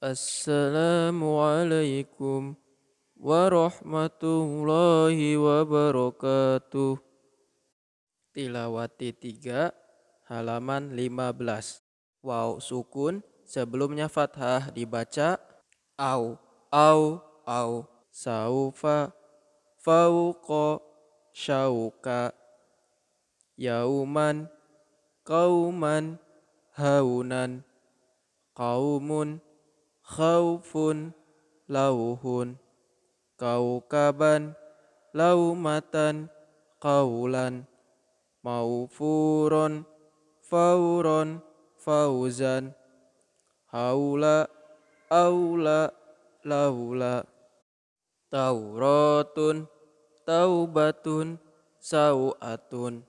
Assalamualaikum warahmatullahi wabarakatuh. Tilawati 3 halaman 15. Waw sukun sebelumnya fathah dibaca au au au saufa fauqa syauka yauman kauman haunan kaumun khaufun lauhun kaukaban laumatan kaulan maufuron fauron fauzan. Haula aula laula. Tauratun taubatun sauatun